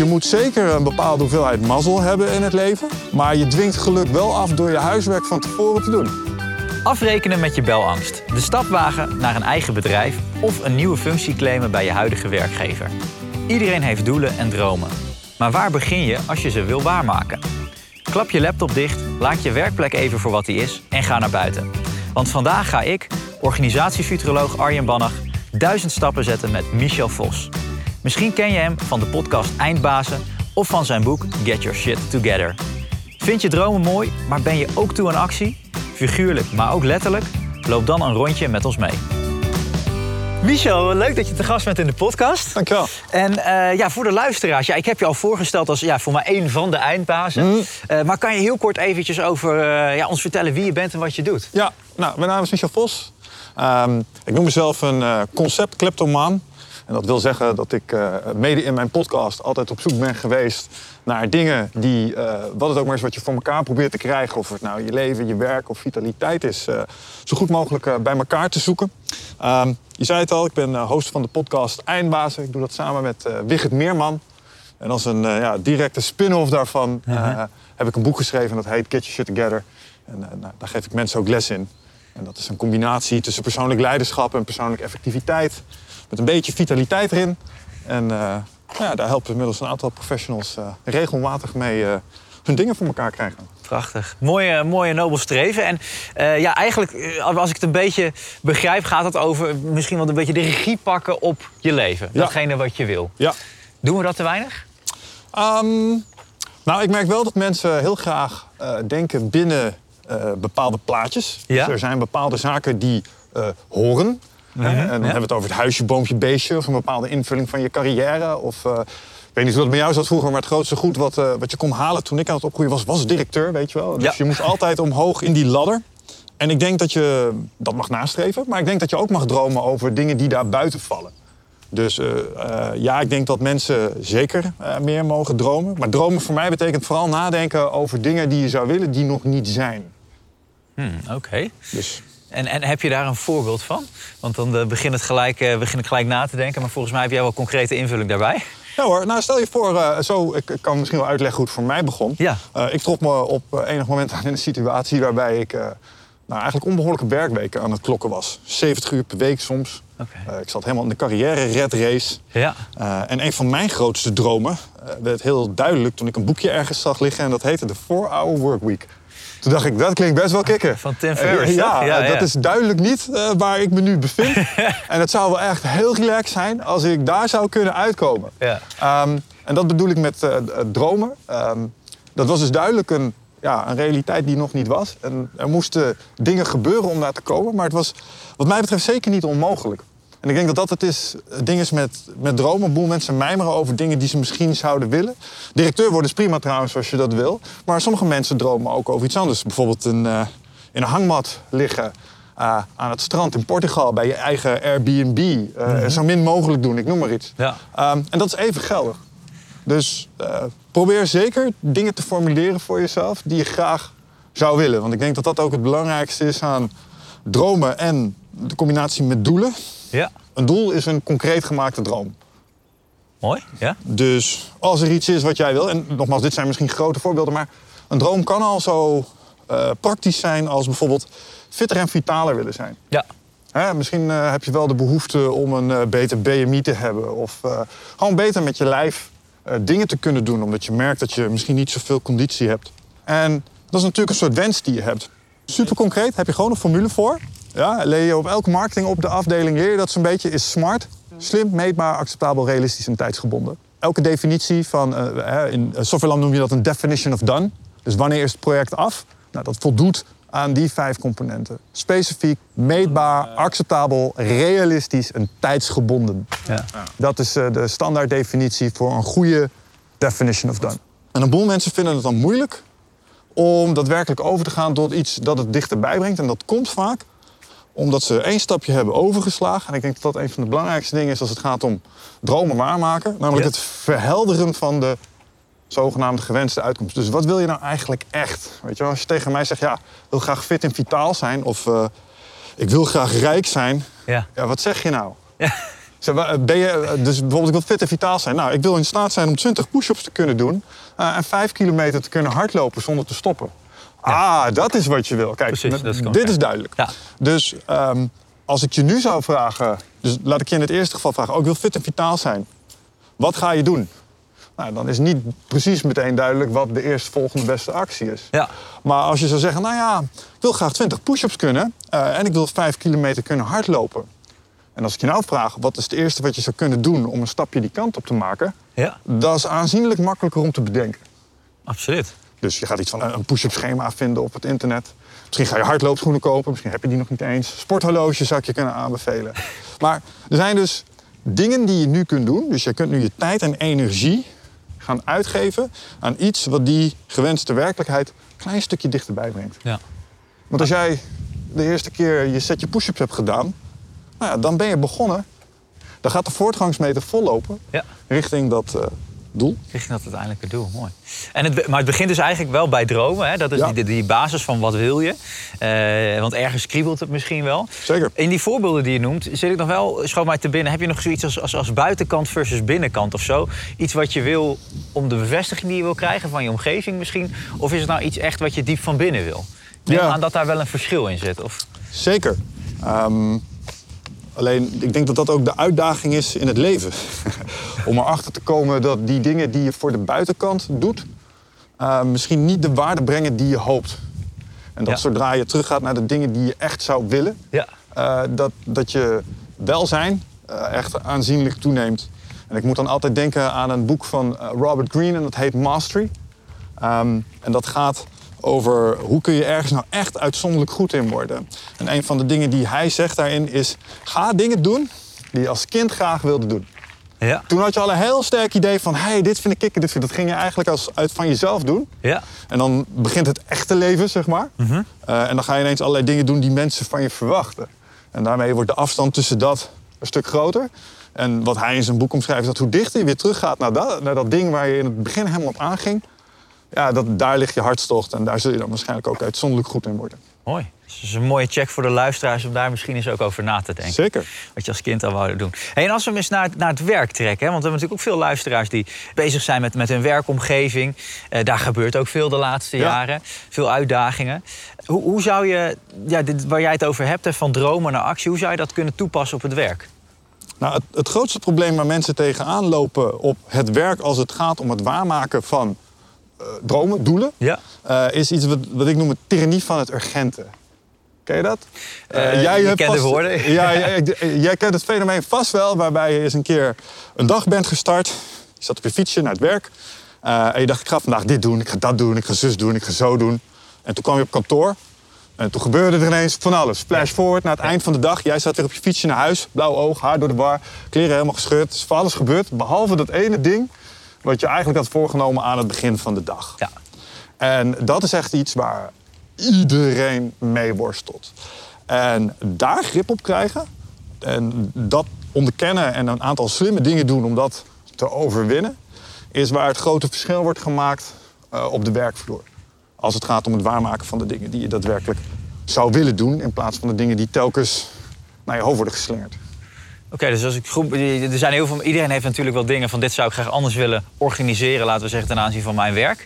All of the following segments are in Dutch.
Je moet zeker een bepaalde hoeveelheid mazzel hebben in het leven. Maar je dwingt geluk wel af door je huiswerk van tevoren te doen. Afrekenen met je belangst. De stap wagen naar een eigen bedrijf of een nieuwe functie claimen bij je huidige werkgever. Iedereen heeft doelen en dromen. Maar waar begin je als je ze wil waarmaken? Klap je laptop dicht, laat je werkplek even voor wat die is en ga naar buiten. Want vandaag ga ik, organisatiefuturoloog Arjen Bannach, duizend stappen zetten met Michel Vos. Misschien ken je hem van de podcast Eindbazen of van zijn boek Get Your Shit Together. Vind je dromen mooi, maar ben je ook toe aan actie? Figuurlijk, maar ook letterlijk? Loop dan een rondje met ons mee. Michel, leuk dat je te gast bent in de podcast. Dankjewel. En uh, ja, voor de luisteraars, ja, ik heb je al voorgesteld als ja, voor mij één van de eindbazen. Mm. Uh, maar kan je heel kort eventjes over uh, ja, ons vertellen wie je bent en wat je doet? Ja, nou, mijn naam is Michel Vos. Um, ik noem mezelf een concept kleptomaan. En dat wil zeggen dat ik uh, mede in mijn podcast altijd op zoek ben geweest naar dingen die, uh, wat het ook maar is wat je voor elkaar probeert te krijgen, of het nou je leven, je werk of vitaliteit is, uh, zo goed mogelijk bij elkaar te zoeken. Um, je zei het al, ik ben host van de podcast Eindbazen. Ik doe dat samen met Wigert Meerman. En als een ja, directe spin-off daarvan -huh. heb ik een boek geschreven dat heet Get Your Shit Together. En nou, daar geef ik mensen ook les in. En dat is een combinatie tussen persoonlijk leiderschap en persoonlijke effectiviteit met een beetje vitaliteit erin. En uh, nou ja, daar helpen inmiddels een aantal professionals uh, regelmatig mee uh, hun dingen voor elkaar krijgen. Prachtig. Mooie, mooie nobel streven. En ja, eigenlijk, als ik het een beetje begrijp, gaat het over misschien wel een beetje de regie pakken op je leven. Ja. Datgene wat je wil. Ja. Doen we dat te weinig? Um, nou, ik merk wel dat mensen heel graag denken binnen bepaalde plaatjes. Ja? Dus er zijn bepaalde zaken die horen. Mhm, En dan hebben we het over het huisje, boompje, beestje... of een bepaalde invulling van je carrière. Of, uh, ik weet niet hoe dat bij jou zat vroeger... maar het grootste goed wat, uh, wat je kon halen toen ik aan het opgroeien was... was directeur, weet je wel. Dus Ja. je moest altijd omhoog in die ladder. En ik denk dat je dat mag nastreven. Maar ik denk dat je ook mag dromen over dingen die daar buiten vallen. Dus uh, ja, ik denk dat mensen zeker meer mogen dromen. Maar dromen voor mij betekent vooral nadenken over dingen die je zou willen... die nog niet zijn. Hmm, Oké. Dus En, en heb je daar een voorbeeld van? Want dan uh, begin, het gelijk, uh, begin ik gelijk na te denken. Maar volgens mij heb jij wel concrete invulling daarbij. Ja hoor, nou stel je voor, uh, zo, ik, kan misschien wel uitleggen hoe het voor mij begon. Ja. Uh, ik trok me op enig moment aan in een situatie waarbij ik nou, eigenlijk onbehoorlijke werkweken aan het klokken was. 70 uur per week soms. Okay. ik zat helemaal in de carrière red race. Ja. en een van mijn grootste dromen werd heel duidelijk toen ik een boekje ergens zag liggen. En dat heette de 4-Hour Workweek. Toen dacht ik, dat klinkt best wel kicken. Van Tim Ferriss, ja, ja, ja, dat is duidelijk niet uh, waar ik me nu bevind. en het zou wel echt heel relaxed zijn als ik daar zou kunnen uitkomen. Ja. Um, en dat bedoel ik met uh, dromen. Um, dat was dus duidelijk een, ja, een realiteit die nog niet was. En er moesten dingen gebeuren om daar te komen. Maar het was wat mij betreft zeker niet onmogelijk. En ik denk dat dat het is, het ding is met, met dromen. Een boel mensen mijmeren over dingen die ze misschien zouden willen. Directeur worden is prima trouwens, als je dat wil. Maar sommige mensen dromen ook over iets anders. Bijvoorbeeld een, uh, in een hangmat liggen uh, aan het strand in Portugal... bij je eigen Airbnb. Uh, mm -hmm. Zo min mogelijk doen, ik noem maar iets. Ja. Um, en dat is even geldig. Dus uh, probeer zeker dingen te formuleren voor jezelf... die je graag zou willen. Want ik denk dat dat ook het belangrijkste is aan dromen... en de combinatie met doelen. Ja. Een doel is een concreet gemaakte droom. Mooi, ja. Dus als er iets is wat jij wil, en nogmaals, dit zijn misschien grote voorbeelden, maar een droom kan al zo uh, praktisch zijn als bijvoorbeeld fitter en vitaler willen zijn. Ja. Hè, misschien uh, heb je wel de behoefte om een uh, beter BMI te hebben of gewoon beter met je lijf dingen te kunnen doen, omdat je merkt dat je misschien niet zoveel conditie hebt. En dat is natuurlijk een soort wens die je hebt. Super concreet, heb je gewoon een formule voor. Ja, leer je op elke marketing op de afdeling leer je dat zo'n beetje is smart, slim, meetbaar, acceptabel, realistisch en tijdsgebonden. Elke definitie van, uh, in softwareland noem je dat een definition of done. Dus wanneer is het project af? Nou, dat voldoet aan die vijf componenten. Specifiek, meetbaar, acceptabel, realistisch en tijdsgebonden. Ja. Dat is uh, de standaarddefinitie voor een goede definition of done. En een boel mensen vinden het dan moeilijk om daadwerkelijk over te gaan tot iets dat het dichterbij brengt. En dat komt vaak omdat ze één stapje hebben overgeslagen. En ik denk dat dat een van de belangrijkste dingen is als het gaat om dromen waarmaken. Namelijk Ja. het verhelderen van de zogenaamde gewenste uitkomst. Dus wat wil je nou eigenlijk echt? Weet je, als je tegen mij zegt, ja, ik wil graag fit en vitaal zijn... of uh, ik wil graag rijk zijn, Ja. ja, wat zeg je nou? Ja. Ben je, eh, dus bijvoorbeeld, ik wil fit en vitaal zijn. Nou, ik wil in staat zijn om 20 push-ups te kunnen doen eh, en 5 kilometer te kunnen hardlopen zonder te stoppen. Ah, dat is wat je wil. Kijk, Precies, met- dat is dit is duidelijk. Dus ehm, als ik je nu zou vragen, dus laat ik je in het eerste geval vragen, ook ik wil fit en vitaal zijn. Wat ga je doen? Nou, dan is niet precies meteen duidelijk wat de eerstvolgende beste actie is. Ja. Maar als je zou zeggen, nou ja, ik wil graag 20 push-ups kunnen eh, en ik wil 5 kilometer kunnen hardlopen. En als ik je nou vraag, wat is het eerste wat je zou kunnen doen om een stapje die kant op te maken? Ja, Dat is aanzienlijk makkelijker om te bedenken. absoluut. Dus je gaat iets van een push-up schema vinden op het internet. Misschien ga je hardloopschoenen kopen, misschien heb je die nog niet eens. Sporthorloge zou ik je kunnen aanbevelen. Maar er zijn dus dingen die je nu kunt doen. Dus je kunt nu je tijd en energie gaan uitgeven aan iets wat die gewenste werkelijkheid een klein stukje dichterbij brengt. Ja. Want als jij de eerste keer je setje push-ups hebt gedaan, nou ja, dan ben je begonnen. Dan gaat de voortgangsmeter vollopen Ja. richting dat eh, doel. Richting dat uiteindelijke doel, mooi. En het, maar het begint dus eigenlijk wel bij dromen. Hè? Dat is Ja. die, die basis van wat wil je. Eh, want ergens kriebelt het misschien wel. Zeker. In die voorbeelden die je noemt, zit ik nog wel, schoot mij te binnen... heb je nog zoiets als, als, als buitenkant versus binnenkant of zo? Iets wat je wil om de bevestiging die je wil krijgen van je omgeving misschien? Of is het nou iets echt wat je diep van binnen wil? Neem Ja. aan dat daar wel een verschil in zit. Of... Zeker. Ehm, alleen, ik denk dat dat ook de uitdaging is in het leven. Om erachter te komen dat die dingen die je voor de buitenkant doet... eh, misschien niet de waarde brengen die je hoopt. En dat Ja. zodra je teruggaat naar de dingen die je echt zou willen... Ja. eh, dat, dat je welzijn eh, echt aanzienlijk toeneemt. En ik moet dan altijd denken aan een boek van Robert Greene en dat heet Mastery. Ehm, en dat gaat over hoe kun je ergens nou echt uitzonderlijk goed in worden. En een van de dingen die hij zegt daarin is... ga dingen doen die je als kind graag wilde doen. Ja. Toen had je al een heel sterk idee van... hey, dit vind ik kicken, dit vind ik... Dat ging je eigenlijk als uit van jezelf doen. Ja. En dan begint het echte leven, zeg maar. Eh, en dan ga je ineens allerlei dingen doen die mensen van je verwachten. En daarmee wordt de afstand tussen dat een stuk groter. En wat hij in zijn boek omschrijft, is dat hoe dichter je weer teruggaat naar dat, naar dat ding waar je in het begin helemaal op aanging. Ja, dat, daar ligt je hartstocht en daar zul je dan waarschijnlijk ook uitzonderlijk goed in worden. Mooi. Dus dat is een mooie check voor de luisteraars om daar misschien eens ook over na te denken. Zeker. Wat je als kind al wou doen. Hey, en als we hem eens naar, het- naar het werk trekken. Hè, want we hebben natuurlijk ook veel luisteraars die bezig zijn met, met hun werkomgeving. Eh, daar gebeurt ook veel de laatste Ja. jaren. Veel uitdagingen. Hoe, hoe zou je, ja, dit, waar jij het over hebt, hè, van dromen naar actie, hoe zou je dat kunnen toepassen op het werk? Nou, het, het grootste probleem waar mensen tegenaan lopen op het werk als het gaat om het waarmaken van dromen, doelen, Ja. eh, is iets wat, wat ik noem het tyrannie van het urgente. Ken je dat? Eh, je kent de woorden. Ja, jij, jij kent het fenomeen vast wel, waarbij je eens een keer een dag bent gestart. Je zat op je fietsje naar het werk. eh, en je dacht, ik ga vandaag dit doen, ik ga dat doen, ik ga zus doen, ik ga zo doen. En toen kwam je op kantoor. En toen gebeurde er ineens van alles. Flash forward naar het eind van de dag. Jij zat weer op je fietsje naar huis. Blauw oog, haar door de war. Kleren helemaal gescheurd. Is van alles gebeurd. Behalve dat ene ding wat je eigenlijk had voorgenomen aan het begin van de dag. Ja. En dat is echt iets waar iedereen mee worstelt. En daar grip op krijgen en dat onderkennen en een aantal slimme dingen doen om dat te overwinnen, is waar het grote verschil wordt gemaakt eh, op de werkvloer. Als het gaat om het waarmaken van de dingen die je daadwerkelijk zou willen doen, in plaats van de dingen die telkens naar je hoofd worden geslingerd. Oké, dus als ik groep, er zijn heel veel, iedereen heeft natuurlijk wel dingen van dit zou ik graag anders willen organiseren, laten we zeggen, ten aanzien van mijn werk.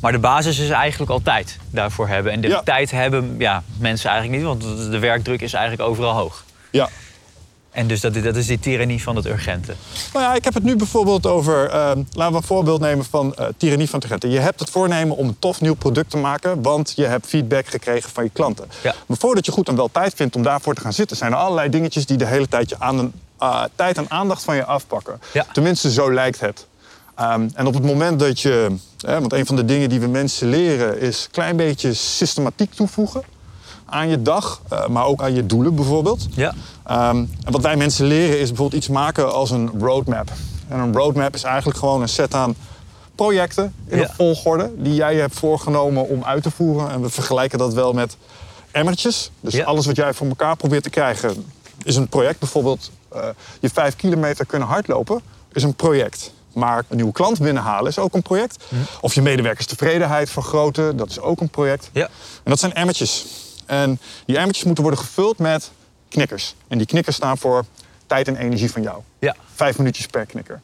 Maar de basis is eigenlijk al tijd daarvoor hebben. En de Ja. tijd hebben ja, mensen eigenlijk niet, want de werkdruk is eigenlijk overal hoog. Ja, En dus dat, dat is die tirannie van het urgente. Nou ja, ik heb het nu bijvoorbeeld over, eh, laten we een voorbeeld nemen van eh tyrannie van Tegente. Je hebt het voornemen om een tof nieuw product te maken, want je hebt feedback gekregen van je klanten. Ja. Maar voordat je goed en wel tijd vindt om daarvoor te gaan zitten, zijn er allerlei dingetjes die de hele tijd je aan een, eh, tijd en aandacht van je afpakken. Ja. Tenminste, zo lijkt het. Ehm, en op het moment dat je, hè, want een van de dingen die we mensen leren is een klein beetje systematiek toevoegen aan je dag, eh, maar ook aan je doelen bijvoorbeeld. Ja. Ehm, en wat wij mensen leren is bijvoorbeeld iets maken als een roadmap. En een roadmap is eigenlijk gewoon een set aan projecten in Ja. een volgorde die jij hebt voorgenomen om uit te voeren. En we vergelijken dat wel met emmertjes. Dus Ja. alles wat jij voor elkaar probeert te krijgen is een project. Bijvoorbeeld eh, je vijf kilometer kunnen hardlopen is een project. Maar een nieuwe klant binnenhalen is ook een project. Of je medewerkerstevredenheid vergroten, dat is ook een project. Ja. En dat zijn emmertjes. En die emmertjes moeten worden gevuld met knikkers. En die knikkers staan voor tijd en energie van jou. Ja. Vijf minuutjes per knikker.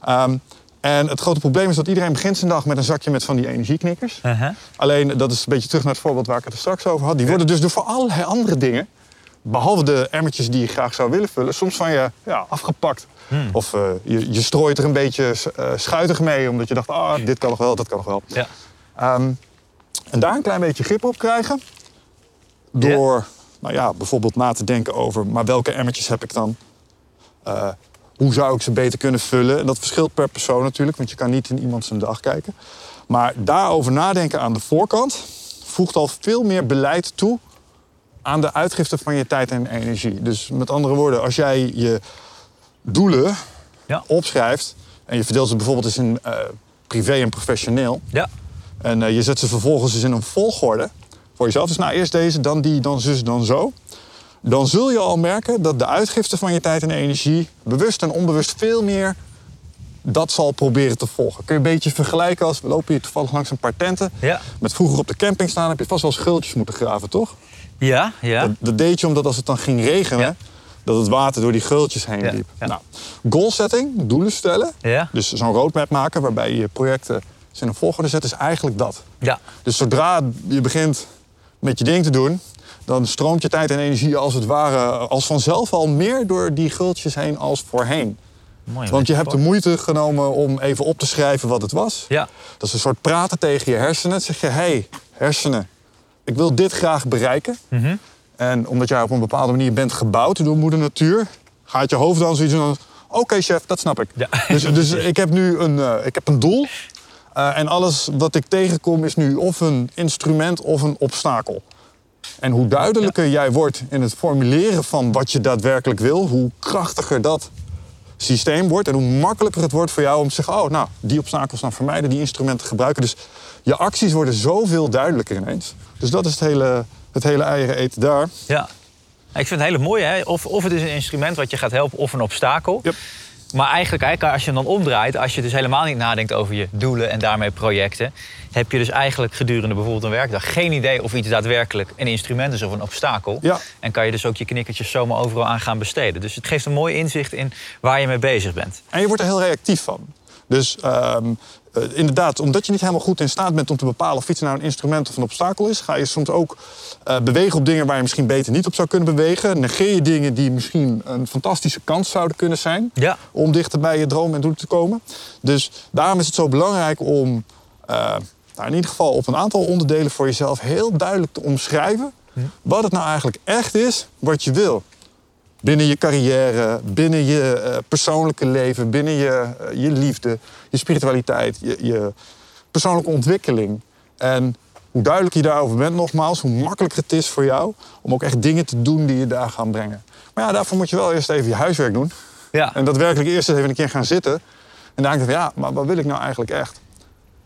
Ehm, en het grote probleem is dat iedereen begint zijn dag met een zakje met van die energieknikkers. Uh-huh. Alleen, dat is een beetje terug naar het voorbeeld waar ik het er straks over had. Die worden dus door voor allerlei andere dingen, behalve de emmertjes die je graag zou willen vullen, soms van je ja, afgepakt. Of eh, je, je strooit er een beetje uh, schuitig mee, omdat je dacht, ah, dit kan nog wel, dat kan nog wel. Ja. Ehm, en daar een klein beetje grip op krijgen. Door, nou ja, bijvoorbeeld na te denken over, maar welke emmertjes heb ik dan? Eh, hoe zou ik ze beter kunnen vullen? En dat verschilt per persoon natuurlijk, want je kan niet in iemand zijn dag kijken. Maar daarover nadenken aan de voorkant voegt al veel meer beleid toe aan de uitgifte van je tijd en energie. Dus met andere woorden, als jij je doelen Ja. opschrijft en je verdeelt ze bijvoorbeeld eens in eh, privé en professioneel. Ja. En eh, je zet ze vervolgens eens in een volgorde voor jezelf. Dus nou, eerst deze, dan die, dan zus, dan zo. Dan zul je al merken dat de uitgifte van je tijd en energie... bewust en onbewust veel meer dat zal proberen te volgen. Kun je een beetje vergelijken als... we lopen hier toevallig langs een paar tenten. Ja. Met vroeger op de camping staan heb je vast wel schultjes moeten graven, toch? Ja, ja. Dat, dat deed je omdat als het dan ging regenen... Ja. dat het water door die gultjes heen Ja, liep. ja. Nou, goal setting, doelen stellen. Ja. Dus zo'n roadmap maken waarbij je je projecten in een volgorde zet... is eigenlijk dat. Ja. Dus zodra je begint met je ding te doen, dan stroomt je tijd en energie als het ware als vanzelf al meer door die gultjes heen als voorheen. Mooi. Want je hebt de moeite genomen om even op te schrijven wat het was. Ja. Dat is een soort praten tegen je hersenen. Zeg je, hé, hey, hersenen, ik wil dit graag bereiken. Mhm. En omdat jij op een bepaalde manier bent gebouwd door moeder natuur, gaat je hoofd dan zoiets als, oké chef, dat snap ik. Ja. Dus, dus ik heb nu een, eh, ik heb een doel. Eh, en alles wat ik tegenkom is nu of een instrument of een obstakel. En hoe duidelijker jij wordt in het formuleren van wat je daadwerkelijk wil, hoe krachtiger dat systeem wordt en hoe makkelijker het wordt voor jou om te zeggen: Oh, nou, die obstakels dan vermijden, die instrumenten gebruiken. Dus je acties worden zoveel duidelijker ineens. Dus dat is het hele, het hele eieren eten daar. Ja. Ik vind het hele mooie, hè? Of, of het is een instrument wat je gaat helpen of een obstakel. Yep. Maar eigenlijk, eigenlijk, als je hem dan omdraait, als je dus helemaal niet nadenkt over je doelen en daarmee projecten, heb je dus eigenlijk gedurende bijvoorbeeld een werkdag geen idee of iets daadwerkelijk een instrument is of een obstakel. Ja. En kan je dus ook je knikkertjes zomaar overal aan gaan besteden. Dus het geeft een mooi inzicht in waar je mee bezig bent. En je wordt er heel reactief van. Dus ehm, eh, inderdaad, omdat je niet helemaal goed in staat bent om te bepalen of iets nou een instrument of een obstakel is, ga je soms ook eh, bewegen op dingen waar je misschien beter niet op zou kunnen bewegen. Negeer je dingen die misschien een fantastische kans zouden kunnen zijn Ja. om dichter bij je droom en doel te komen. Dus daarom is het zo belangrijk om eh, nou, in ieder geval op een aantal onderdelen voor jezelf heel duidelijk te omschrijven wat het nou eigenlijk echt is wat je wil. Binnen je carrière, binnen je eh, persoonlijke leven, binnen je, eh, je liefde, je spiritualiteit, je, je persoonlijke ontwikkeling. En hoe duidelijk je daarover bent, nogmaals, hoe makkelijker het is voor jou om ook echt dingen te doen die je daar gaan brengen. Maar ja, daarvoor moet je wel eerst even je huiswerk doen. Ja. En daadwerkelijk eerst eens even een keer gaan zitten. En dan denk je van ja, maar wat wil ik nou eigenlijk echt?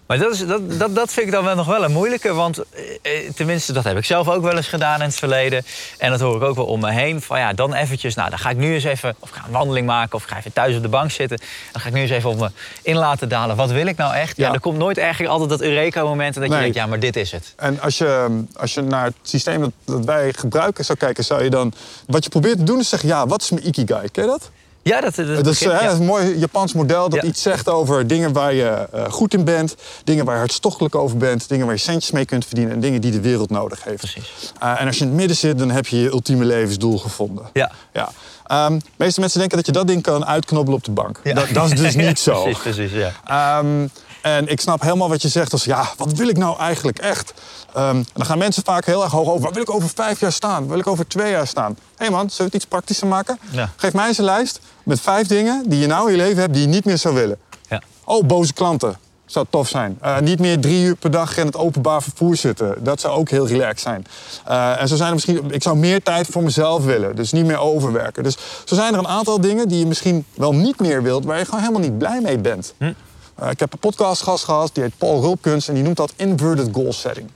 Maar dat, is, dat, dat, dat vind ik dan wel nog wel een moeilijke. Want eh, eh, tenminste, dat heb ik zelf ook wel eens gedaan in het verleden. En dat hoor ik ook wel om me heen. Van ja, dan eventjes, nou dan ga ik nu eens even... of ik ga een wandeling maken of ik ga even thuis op de bank zitten. Dan ga ik nu eens even op me in laten dalen. Wat wil ik nou echt? Ja, Ja. er komt nooit eigenlijk altijd dat Eureka-moment... en dat je denkt, ja, maar dit is het. En als je, als je naar het systeem dat, dat wij gebruiken zou kijken, zou je dan... Wat je probeert te doen is zeggen, ja, wat is mijn ikigai? Ken je dat? Ja, dat, dat, Dat is, begint- hè, ja. een mooi Japans model dat Ja. iets zegt over dingen waar je eh, goed in bent, dingen waar je hartstochtelijk over bent, dingen waar je centjes mee kunt verdienen en dingen die de wereld nodig heeft. Precies. Eh, en als je in het midden zit, dan heb je je ultieme levensdoel gevonden. Ja. Ja. Ehm, de meeste mensen denken dat je dat ding kan uitknobbelen op de bank. Ja. Dat, dat is dus niet zo. Precies, precies, ja. Ehm, en ik snap helemaal wat je zegt als, ja, wat wil ik nou eigenlijk echt? Ehm, dan gaan mensen vaak heel erg hoog over. Waar wil ik over vijf jaar staan? Waar wil ik over twee jaar staan? Hé hey man, zullen we het iets praktischer maken? Ja. Geef mij eens een lijst met vijf dingen die je nou in je leven hebt die je niet meer zou willen. ja. Oh, boze klanten. Zou tof zijn. Eh, niet meer drie uur per dag in het openbaar vervoer zitten. Dat zou ook heel relaxed zijn. Eh, en zo zijn er misschien. Ik zou meer tijd voor mezelf willen. Dus niet meer overwerken. Dus zo zijn er een aantal dingen die je misschien wel niet meer wilt, waar je gewoon helemaal niet blij mee bent. Hm. Eh, ik heb een podcastgast gehad, die heet Paul Rulpkens en die noemt dat inverted goal setting.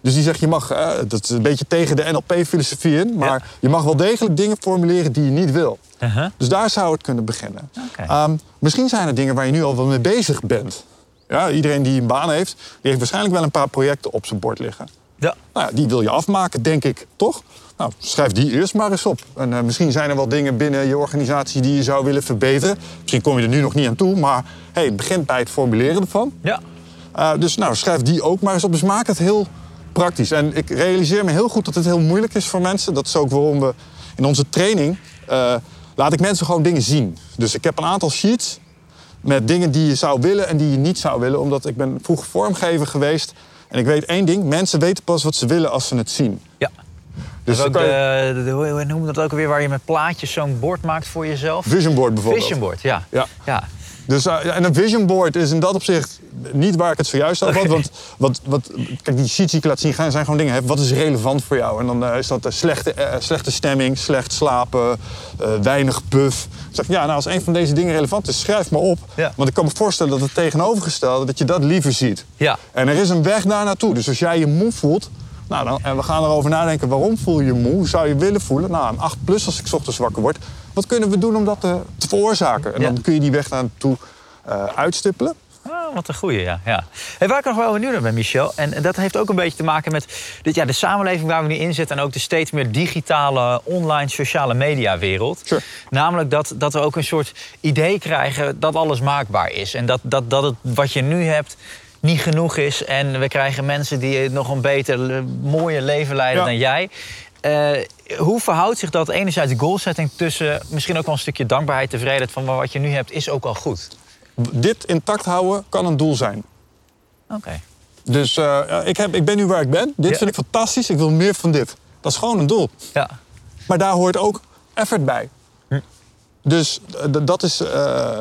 Dus die zegt, je mag, eh, dat is een beetje tegen de NLP-filosofie in, maar Ja. je mag wel degelijk dingen formuleren die je niet wil. Uh-huh. Dus daar zou het kunnen beginnen. Ehm, misschien zijn er dingen waar je nu al wel mee bezig bent. Ja, iedereen die een baan heeft, die heeft waarschijnlijk wel een paar projecten op zijn bord liggen. Ja. Nou ja, die wil je afmaken, denk ik, toch? Nou, schrijf die eerst maar eens op. En eh, misschien zijn er wel dingen binnen je organisatie die je zou willen verbeteren. Misschien kom je er nu nog niet aan toe, maar hey, het begint bij het formuleren ervan. Ja. Uh, dus nou, schrijf die ook maar eens op. Dus maak het heel praktisch. En ik realiseer me heel goed dat het heel moeilijk is voor mensen. Dat is ook waarom we in onze training... Uh, laat ik mensen gewoon dingen zien. Dus ik heb een aantal sheets met dingen die je zou willen en die je niet zou willen. Omdat ik ben vroeger vormgever geweest. En ik weet één ding, mensen weten pas wat ze willen als ze het zien. Ja. Dus ook de, de, hoe noem je dat ook alweer, waar je met plaatjes zo'n bord maakt voor jezelf? Vision board bijvoorbeeld. Vision board, ja. ja. ja. Dus, uh, en een vision board is in dat opzicht niet waar ik het zojuist over had. Want wat, wat, kijk, die sheets die ik laat zien zijn gewoon dingen. Hè, wat is relevant voor jou? En dan uh, is dat uh, slechte, slechte stemming, slecht slapen, weinig puff. Ik zeg, ja, nou, als een van deze dingen relevant is, schrijf maar op. Ja. Want ik kan me voorstellen dat het tegenovergestelde, dat je dat liever ziet. Ja. En er is een weg daar naartoe. Dus als jij je moe voelt, nou, dan, en we gaan erover nadenken, waarom voel je je moe? Hoe zou je willen voelen? Nou, een 8 plus als ik ochtends wakker word. Wat kunnen we doen om dat te, te veroorzaken? En Ja. dan kun je die weg naartoe uh, uitstippelen. Oh, wat een goeie, ja. ja. Hey, waar ik nog wel benieuwd naar ben, Michel... en en dat heeft ook een beetje te maken met dit, ja, de samenleving waar we nu in zitten... en ook de steeds meer digitale, online, sociale mediawereld. Sure. Namelijk dat, dat we ook een soort idee krijgen dat alles maakbaar is. En dat, dat, dat het wat je nu hebt niet genoeg is. En we krijgen mensen die nog een beter, eh, mooier leven leiden Ja. dan jij. Eh, hoe verhoudt zich dat enerzijds goalsetting tussen misschien ook wel een stukje dankbaarheid, tevredenheid van wat je nu hebt is ook al goed? Dit intact houden kan een doel zijn. Oké. Dus uh, ik, heb, ik ben nu waar ik ben. Dit Ja. vind ik fantastisch. Ik wil meer van dit. Dat is gewoon een doel. Ja. Maar daar hoort ook effort bij. Hm. Dus eh, dat is eh,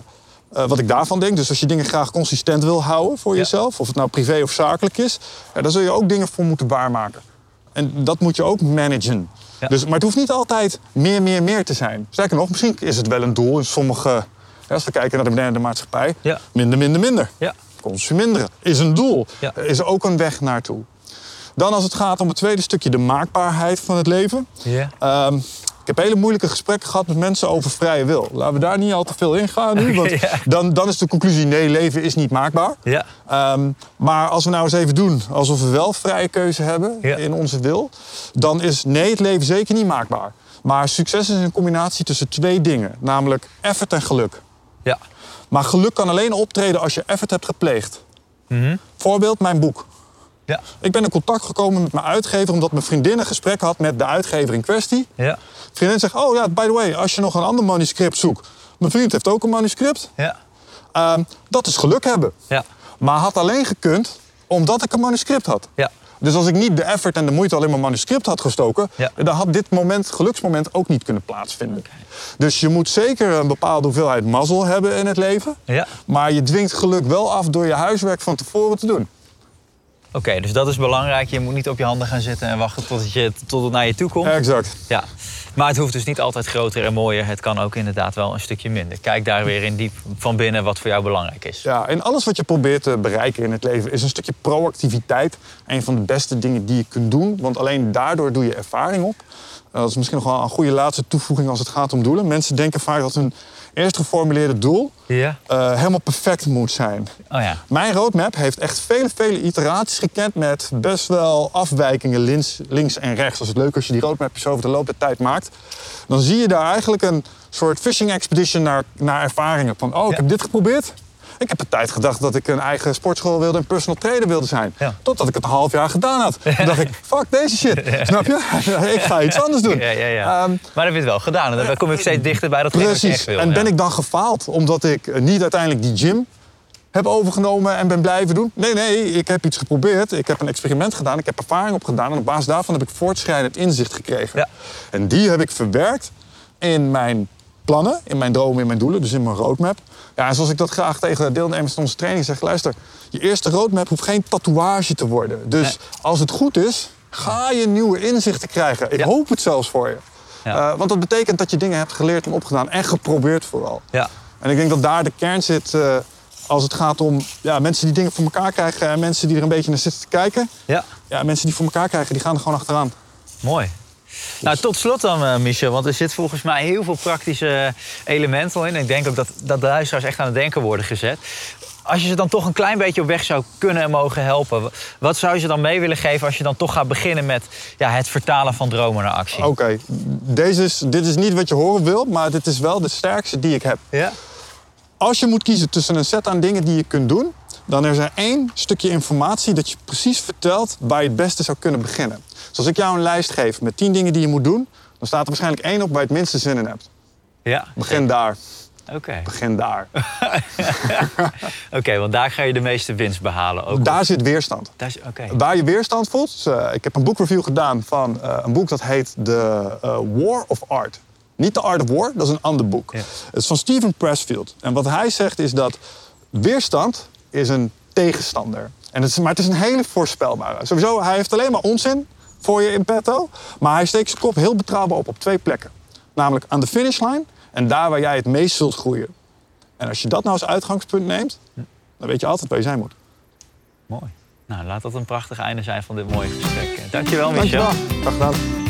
eh, wat ik daarvan denk. Dus als je dingen graag consistent wil houden voor Ja. jezelf, of het nou privé of zakelijk is, ja, daar zul je ook dingen voor moeten waarmaken. En dat moet je ook managen. Ja. Dus, maar het hoeft niet altijd meer, meer, meer te zijn. Sterker nog, misschien is het wel een doel in sommige. als we kijken naar de moderne maatschappij, minder, minder, minder. Ja. Consuminderen is een doel. Is ook een weg naartoe. Dan als het gaat om het tweede stukje, de maakbaarheid van het leven. Ja. Ik heb hele moeilijke gesprekken gehad met mensen over vrije wil. Laten we daar niet al te veel in gaan nu. Want ja. dan, dan is de conclusie, nee, leven is niet maakbaar. Ja. Ehm, maar als we nou eens even doen alsof we wel vrije keuze hebben Ja. in onze wil... dan is nee, het leven zeker niet maakbaar. Maar succes is een combinatie tussen twee dingen. Namelijk effort en geluk. Ja. Maar geluk kan alleen optreden als je effort hebt gepleegd. Mhm. Voorbeeld, mijn boek. Ja. Ik ben in contact gekomen met mijn uitgever... omdat mijn vriendin een gesprek had met de uitgever in kwestie. Ja. Vriendin zegt, oh ja, by the way, als je nog een ander manuscript zoekt... mijn vriend heeft ook een manuscript. Ja. Ehm, dat is geluk hebben. Ja. Maar had alleen gekund omdat ik een manuscript had. Ja. Dus als ik niet de effort en de moeite alleen maar manuscript had gestoken... Ja. dan had dit moment, geluksmoment ook niet kunnen plaatsvinden. Dus je moet zeker een bepaalde hoeveelheid mazzel hebben in het leven. Ja. Maar je dwingt geluk wel af door je huiswerk van tevoren te doen. Oké, dus dat is belangrijk. Je moet niet op je handen gaan zitten en wachten tot het, je, tot het naar je toe komt. Exact. Ja. Maar het hoeft dus niet altijd groter en mooier. Het kan ook inderdaad wel een stukje minder. Kijk daar weer in diep van binnen wat voor jou belangrijk is. Ja, en alles wat je probeert te bereiken in het leven is een stukje proactiviteit. Een van de beste dingen die je kunt doen, want alleen daardoor doe je ervaring op. Uh, Dat is misschien nog wel een goede laatste toevoeging als het gaat om doelen. Mensen denken vaak dat hun eerst geformuleerde doel Ja? uh, helemaal perfect moet zijn. Oh ja. Mijn roadmap heeft echt vele, vele iteraties gekend met best wel afwijkingen links, links en rechts. Dat is leuk als je die roadmapjes over de loop der tijd maakt. Dan zie je daar eigenlijk een soort fishing expedition naar, naar ervaringen. Van, oh, ik Ja. heb dit geprobeerd. Ik heb een tijd gedacht dat ik een eigen sportschool wilde en personal trainer wilde zijn. Ja. Totdat ik het een half jaar gedaan had. Toen dacht ik, fuck deze shit. Snap je? ik ga iets anders doen. Ehm, maar dan heb je het wel gedaan. En dan kom ik steeds dichter bij dat Precies. echt wil. En ben ik dan gefaald omdat ik eh, niet uiteindelijk die gym heb overgenomen en ben blijven doen? Nee, nee, ik heb iets geprobeerd. Ik heb een experiment gedaan. Ik heb ervaring opgedaan. En op basis daarvan heb ik voortschrijdend inzicht gekregen. Ja. En die heb ik verwerkt in mijn plannen, in mijn dromen, in mijn doelen, dus in mijn roadmap. Ja, en zoals ik dat graag tegen deelnemers van onze training zeg, luister, je eerste roadmap hoeft geen tatoeage te worden. Dus Nee. als het goed is, ga je nieuwe inzichten krijgen. Ik Ja. hoop het zelfs voor je. Ja. Eh, want dat betekent dat je dingen hebt geleerd en opgedaan en geprobeerd vooral. Ja. En ik denk dat daar de kern zit eh, als het gaat om ja, mensen die dingen voor elkaar krijgen en mensen die er een beetje naar zitten te kijken. ja, Ja, mensen die voor elkaar krijgen, die gaan er gewoon achteraan. mooi. Nou, tot slot dan, eh, Michel, want er zit volgens mij heel veel praktische elementen in. En ik denk ook dat, dat de luisteraars echt aan het denken worden gezet. als je ze dan toch een klein beetje op weg zou kunnen en mogen helpen, wat zou je ze dan mee willen geven als je dan toch gaat beginnen met ja, het vertalen van dromen naar actie? Oké, deze is, dit is niet wat je horen wil, maar dit is wel de sterkste die ik heb. Ja? Als je moet kiezen tussen een set aan dingen die je kunt doen, dan is er één stukje informatie dat je precies vertelt waar je het beste zou kunnen beginnen. Dus als ik jou een lijst geef met 10 dingen die je moet doen, dan staat er waarschijnlijk één op waar je het minste zin in hebt. Ja. Begin daar. Oké. Begin daar. Oké, want daar ga je de meeste winst behalen. Ook Daar zit weerstand. Daar is- Oké. Waar je weerstand voelt. dus, eh, ik heb een boekreview gedaan van eh, een boek dat heet The eh, War of Art. Niet The Art of War, dat is een ander boek. Ja. Het is van Steven Pressfield. En wat hij zegt is dat weerstand is een tegenstander. En het is, maar het is een hele voorspelbare. Sowieso, hij heeft alleen maar onzin voor je in petto. Maar hij steekt zijn kop heel betrouwbaar op op twee plekken. Namelijk aan de finishlijn en daar waar jij het meest zult groeien. En als je dat nou als uitgangspunt neemt, dan weet je altijd waar je zijn moet. Mooi. Nou, laat dat een prachtig einde zijn van dit mooie gesprek. Dankjewel, Michel. Dankjewel. Graag gedaan.